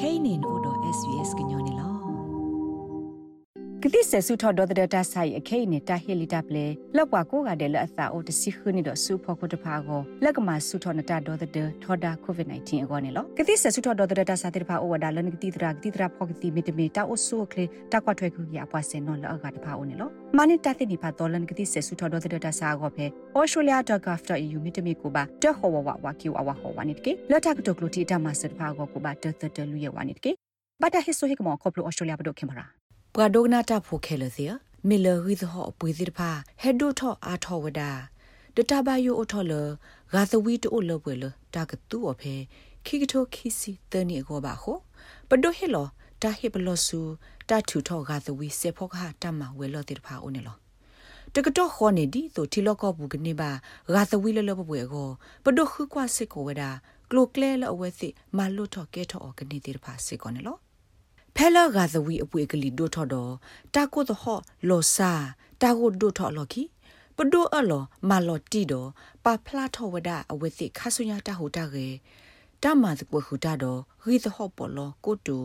kainin vodo sbs kenyoni ကတိဆဆုထော်ဒေါ်တဲ့တာဆိုင်အခိနေတာဟီလီတာပလေလောက်ကွာကိုကတဲ့လက်အသာအိုတစီခနီတော့ဆူဖို့ကိုတဖာကိုလက်ကမှာဆုထော်နတာဒေါ်တဲ့ထော်ဒါကိုဗစ် -19 အကောနေလောကတိဆဆုထော်ဒေါ်တဲ့တာစာတဲ့ဖာအိုဝဒါလနကတိတရာကတိတရာဖောကတိမီတမီတာအိုဆူကလေတာကွာထွဲခုရအပွားစင်နော်လောက်ကတဖာအိုနေလောမနိတတဲ့နိဖာဒေါ်လနကတိဆဆုထော်ဒေါ်တဲ့တာစာကိုဖဲ australia.gov.au မီတမီကိုပါတဟောဝဝဝကီဝဝဟောဝနိတကေလက်တာကတကလူတီတာမဆတ်ဖာကိုကိုပါတတတလူရဝနိတကေဘာတာဟစ်ဆိုဟိကမောခေါပလို australia ဘဒိုခင်မရာ ပကဒိုဂနာတာဖိုခဲလစီမီလရီသဟအပွေစီတဖာဟက်ဒိုထောအာထောဝဒါဒတာဘယိုအထောလဂါသဝီတိုလပွဲလတာကတူအဖေခိကထိုခိစီတနီကိုပါခိုပဒိုဟေလောတာဟေပလောဆူတာထူထောဂါသဝီစေဖောခဟာတမဝဲလောတိတဖာဦးနေလောတကတော့ခေါ်နေဒီဆိုတီလောကောဘူးကနေပါဂါသဝီလလပပွဲကိုပဒိုခုကွာစစ်ကိုဝဒါကလိုကလဲလအဝဲစစ်မလွတ်ထော့ကဲထော့ကနေတိတဖာစစ်ကောနေလော ဖဲလာဂါသဝီအပွေကလေးဒိုထော်တော့တာကိုတဟောလောစာတာကိုဒိုထော်လော်ခီပဒိုအလောမာလော်တီတော့ပါဖလာထော်ဝဒအဝဲသိခါဆုညာတာဟူတာကေတမတ်ပွေခူတာတော့ရီသဟောပေါ်လောကိုတူ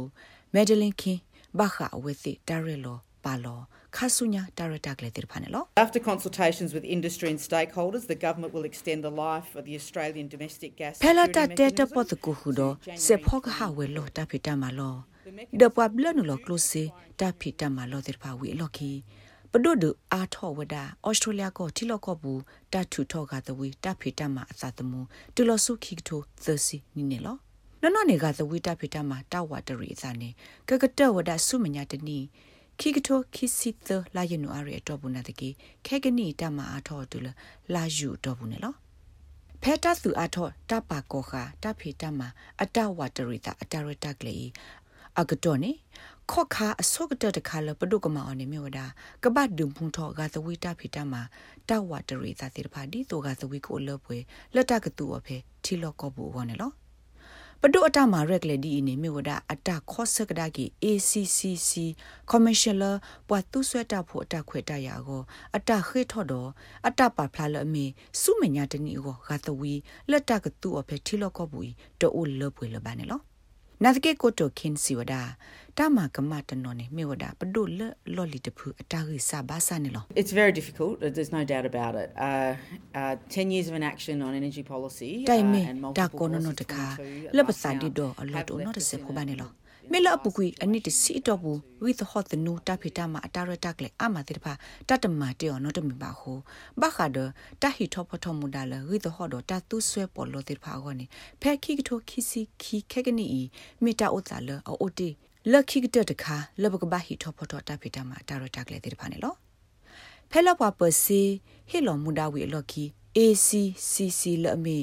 မက်ဒလင်ခင်ဘာခအဝဲသိတာရဲလော ပါလောခါဆုညာဒါရတာကလေးတိဖာနေလော After consultations with industry and stakeholders the government will extend the life of the Australian domestic gas ဖဲလာတာတဲတပတ်ကူဟူတော့စေဖောကဟာဝဲလောတာဖိတာမလောဒပွားဘလနလကလုစီတာဖီတမလောတဲ့ဖာဝီလော်ခီပဒုဒအာထောဝဒဩစတြေးလျကိုတီလောကောဘူးတထူထောကတဝီတဖီတမအသာတမှုတူလဆုခိကထိုသစီနိနေလောနော်နော်နေကသဝီတဖီတမတဝတရီစာနေကကတဝဒဆုမညာတနီ ခိကထိုခိစီသလာယနူအရီတော့ဘူးနာတကေခဲကနီတမအာထောတူလလာယူတော့ဘူးနေလောဖဲတသူအထောတပါကောခာတဖေတမအတဝတရီတာအတရတကလေအကတော့နေခော့ခါအစောကတတခါလပဒုကမအောင်နေမြဝတာကပတ်ဒုံဖုန်ထောဂါသဝိတာဖိတမှာတဝတရီသာတိဖာဒီတိုဂါသဝိကိုလပွဲလက်တကတူအဖေထီလော့ကောဘူးဝနေလော ပဒုအတမှာရက်လေဒီနေမြဝတာအတခော့စကဒါကီ ACCC commercial ပွားသူဆွဲတာဖို့အတခွေတရကိုအတခေထော့တော့အတပါဖလာလအမီစုမညာတနီကိုဂါသဝီလက်တကတူအဖေထီလော့ကောဘူးတိုလပွဲလပါနေလော နာသကေကိုတိုခင်စီဝဒာတာမကမတနော်နေမြေဝဒာပဒုလလော်လီတဖူအတာရိစာဘာစာနေလော It's very difficult there's no doubt about it uh uh 10 years of inaction on energy policy တိုင်မီတာကောနနောတခါလပစန်ဒီတော့အလော်တော့နော်တစေဖို့ပါနေလော မေလပကွီအနိတစီတော့ဘူးဝိသဟတ်နူတာဖိတာမအတာရတက်လေအမတိဖာတတမတေော်နော်တမီပါဟုဘခါဒတာဟီထောပထမူဒါလဝိသဟတ်တော့တာသူဆွဲပေါ်လို့တိဖာကောနေဖဲခိကထိုခိစီခိခဲကနီမီတာဥစာလအိုတီလက်ခိကတတခါလဘကဘာဟီထောပထတာဖိတာမအတာရတက်လေတိဖာနေလောဖဲလပွားပစီဟီလောမူဒါဝီလော်ခီ ACCC လအမီ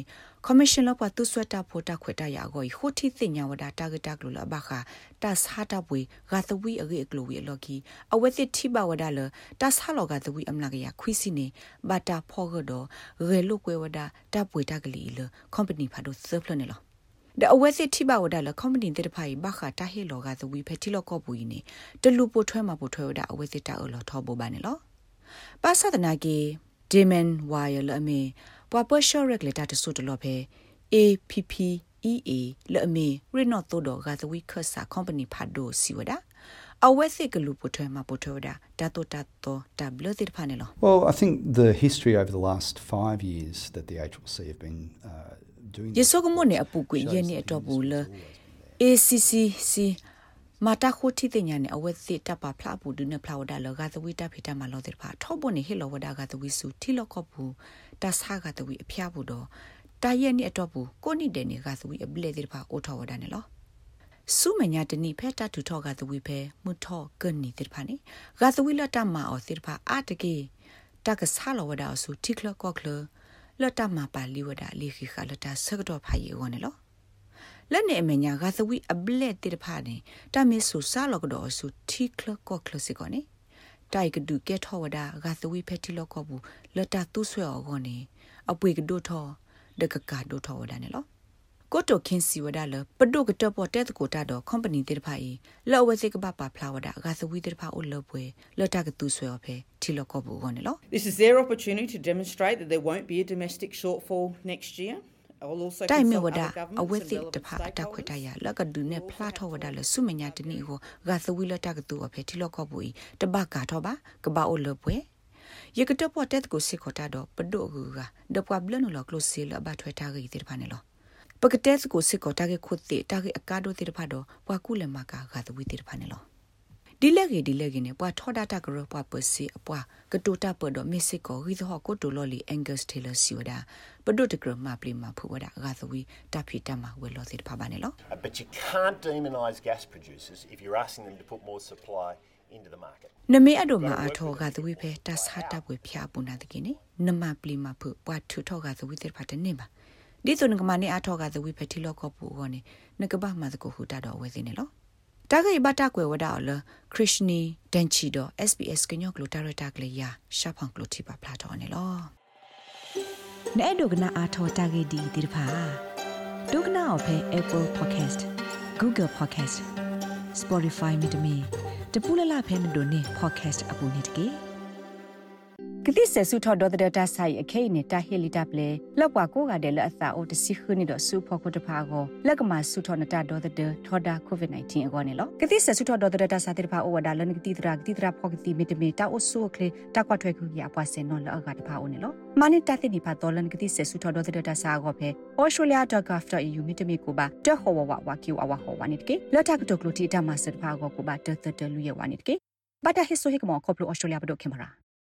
commission လောက်ပါသူဆွတ်တာဖို့တာခွေတာရကိုဟိုတီတင်ညာဝဒတာဂတာကလဘခာတတ်ဟာတာပွေဂါသဝီအဂေကလိုဝီလော်ကီအဝဲတိတိဘဝဒါလတတ်ဟာလောဂါသဝီအမလာကရခွီစီနေဘာတာဖောဂဒရေလုကွေဝဒတာပွေတာကလီလ company ဖာဒိုဆပ်လနေလောဒအဝဲစစ်တိဘဝဒါလ company တဲ့ဖိုင်ဘခတာဟေလောဂါသဝီဖက်တီလောကောပူနေတလူပိုထွဲမှာပိုထွဲဝဒအဝဲစစ်တာအလောထောဘောပါနေလောပါသဒနာကေဒီမန်ဝါယလအမေ ပွာပွရှော့ရက်လက်တာတဆုတလော့ဖဲ APPEA လအမေရနော့တိုဒေါ်ဂါသဝိခဆာကုမ္ပဏီဖာဒိုစီဝဒအဝဲစစ်ကလူပိုထွဲမှာပိုထွဲဒါတတိုတတိုတဘလတိဖာနေလော Well I think the history over the last 5 years that the HLC have been uh, doing ယေဆိုကမွန်နေအပူကွေရနေအတော့ဘူးလ ACCC မာတာခိုတီတင်ညာနဲ့အဝက်စစ်တပ်ပါဖလာဘူးဒုနေဖလာဝဒါလောကသဝိတဖိတမလောတဲ့ဖာထောက်ပေါ်နေဟေလောဝဒါကသဝိစုထီလောကော့ဘူးတဆာကသဝိအဖျားဘူးတော့တရက်နေအတော့ဘူးကိုနိတဲ့နေကသဝိအပလက်တဲ့ဖာအိုထောဝဒါနဲ့လောစုမညာတနိဖက်တတူထောကသဝိဖဲမှုထောကနိတဲ့ဖာနေဂါသဝိလတမအောစစ်ဖာအတကေတကဆာလောဝဒါစုတိကလကော့ကလလတမပါလီဝဒါလီခိခလတာဆကတော့ဖာယေဝနေလော လက်နေအမညာဂါသဝီအဘလက်တိတဖာနေတမစ်ဆူဆာလောကတော်ဆူတီကလကောကလစီကောနေတိုက်ကဒုကဲထောဝဒါဂါသဝီဖက်တီလောကောဘူးလတတူဆွဲအောကောနေအပွေကဒုထောဒကကာဒုထောဝဒါနေလောကိုတိုခင်စီဝဒါလပဒုကတပေါ်တဲ့ကိုတာတော့ company တိတဖာဤလောဝစိကပပဖလာဝဒါဂါသဝီတိတဖာအိုလပွဲလတကတူဆွဲအဖေတီလောကောဘူးကောနေလော This is their opportunity to demonstrate that there won't be a domestic shortfall next year တိုင်မဝဒအဝဲတိတဖာအတခွတ်တရလကဒုနေဖလာထောဝဒလဆုမညာတနီကိုဂါသဝီလတကတူအဖေတီလကဘူတဘကာထောပါကဘာအိုလပွဲယကတပေါ်တက်ကိုစစ်ခတာတော့ပဒိုကူကဒပွားဘလနလကလိုစီလဘထွေတာဂီတိဖာနေလောပကတက်ကိုစစ်ခတာကခုတ်တိတာဂီအကာဒိုတိဖာတော့ပွားကုလမကဂါသဝီတိဖာနေလော ဒီလက်ကြီးဒီလက်ကြီးနဲ့ပွားထောဒတာကရပွားပစီအပွားကတူတာပဒမစ်စစ်ကိုရီသောကိုတိုလိုလီအင်္ဂတ်တေလာစီဝဒါပဒုတကရမပလီမဖူဝဒါဂါသဝီတဖီတမဝဲလို့စစ်ဖပါနေလို့ But you can't demonise gas producers if you're asking them to put more supply into the market. နမေအဒိုမာအထောကသဝိဖဲတဆာတပ်ဝေဖျားပူနာတကိနေနမပလီမဖုပွားထုထောကသဝိတေဖတ်နေပါဒီတုန်ကမနေအထောကသဝိဖဲတီလောကပူဟောနေနကဘာမသကိုဟူတာတော့ဝဲစင်းနေလော တာဂိဘတာကွယ်ဝဒါအလခရစ်နီဒန်ချီတော့ SBS ကညောကလိုတာရတာကလေးယာရှာဖန်ကလိုတီပါဖလာတော်နေလောနဲ့ဒုကနာအထောတာဂိဒီဒီဖာဒုကနာအဖဲ Apple Podcast Google Podcast Spotify မြေတမီတပူလလဖဲမတို့နေ podcast အပူနေတကေ ကတိဆဆုထော်ဒေါ်တဲ့တာဆိုင်အခိနေတာဟီလီတပ်လေလောက်ကွာကိုကတဲ့လက်အသာအိုတစီခနီတော့ဆူဖို့ကိုတဖာကိုလက်ကမှာဆုထော်နတာဒေါ်တဲ့ထော်ဒါကိုဗစ် -19 အကောနေလောကတိဆဆုထော်ဒေါ်တဲ့တာစာတဲ့ဖာအိုဝဒါလနကတိတရာကတိတရာဖောက်ကတိမီတမီတာအိုဆူကလေတာကွာထွဲခုရအပွားစင်နော်လောက်ကတဖာအိုနေလောမနိတတဲ့ဒီဖာတော်လနကတိဆဆုထော်ဒေါ်တဲ့တာစာကိုဖဲ australia.gov.au မီတမီကိုပါတဟောဝဝဝကီဝဝဟောဝနိတကေလက်တာကတကလိုတီတာမဆတ်ဖာကိုကိုပါတတတလူရဝနိတကေဘတာဟိဆိုဟိကမောခေါပလို australia ဘဒိုခေမရာ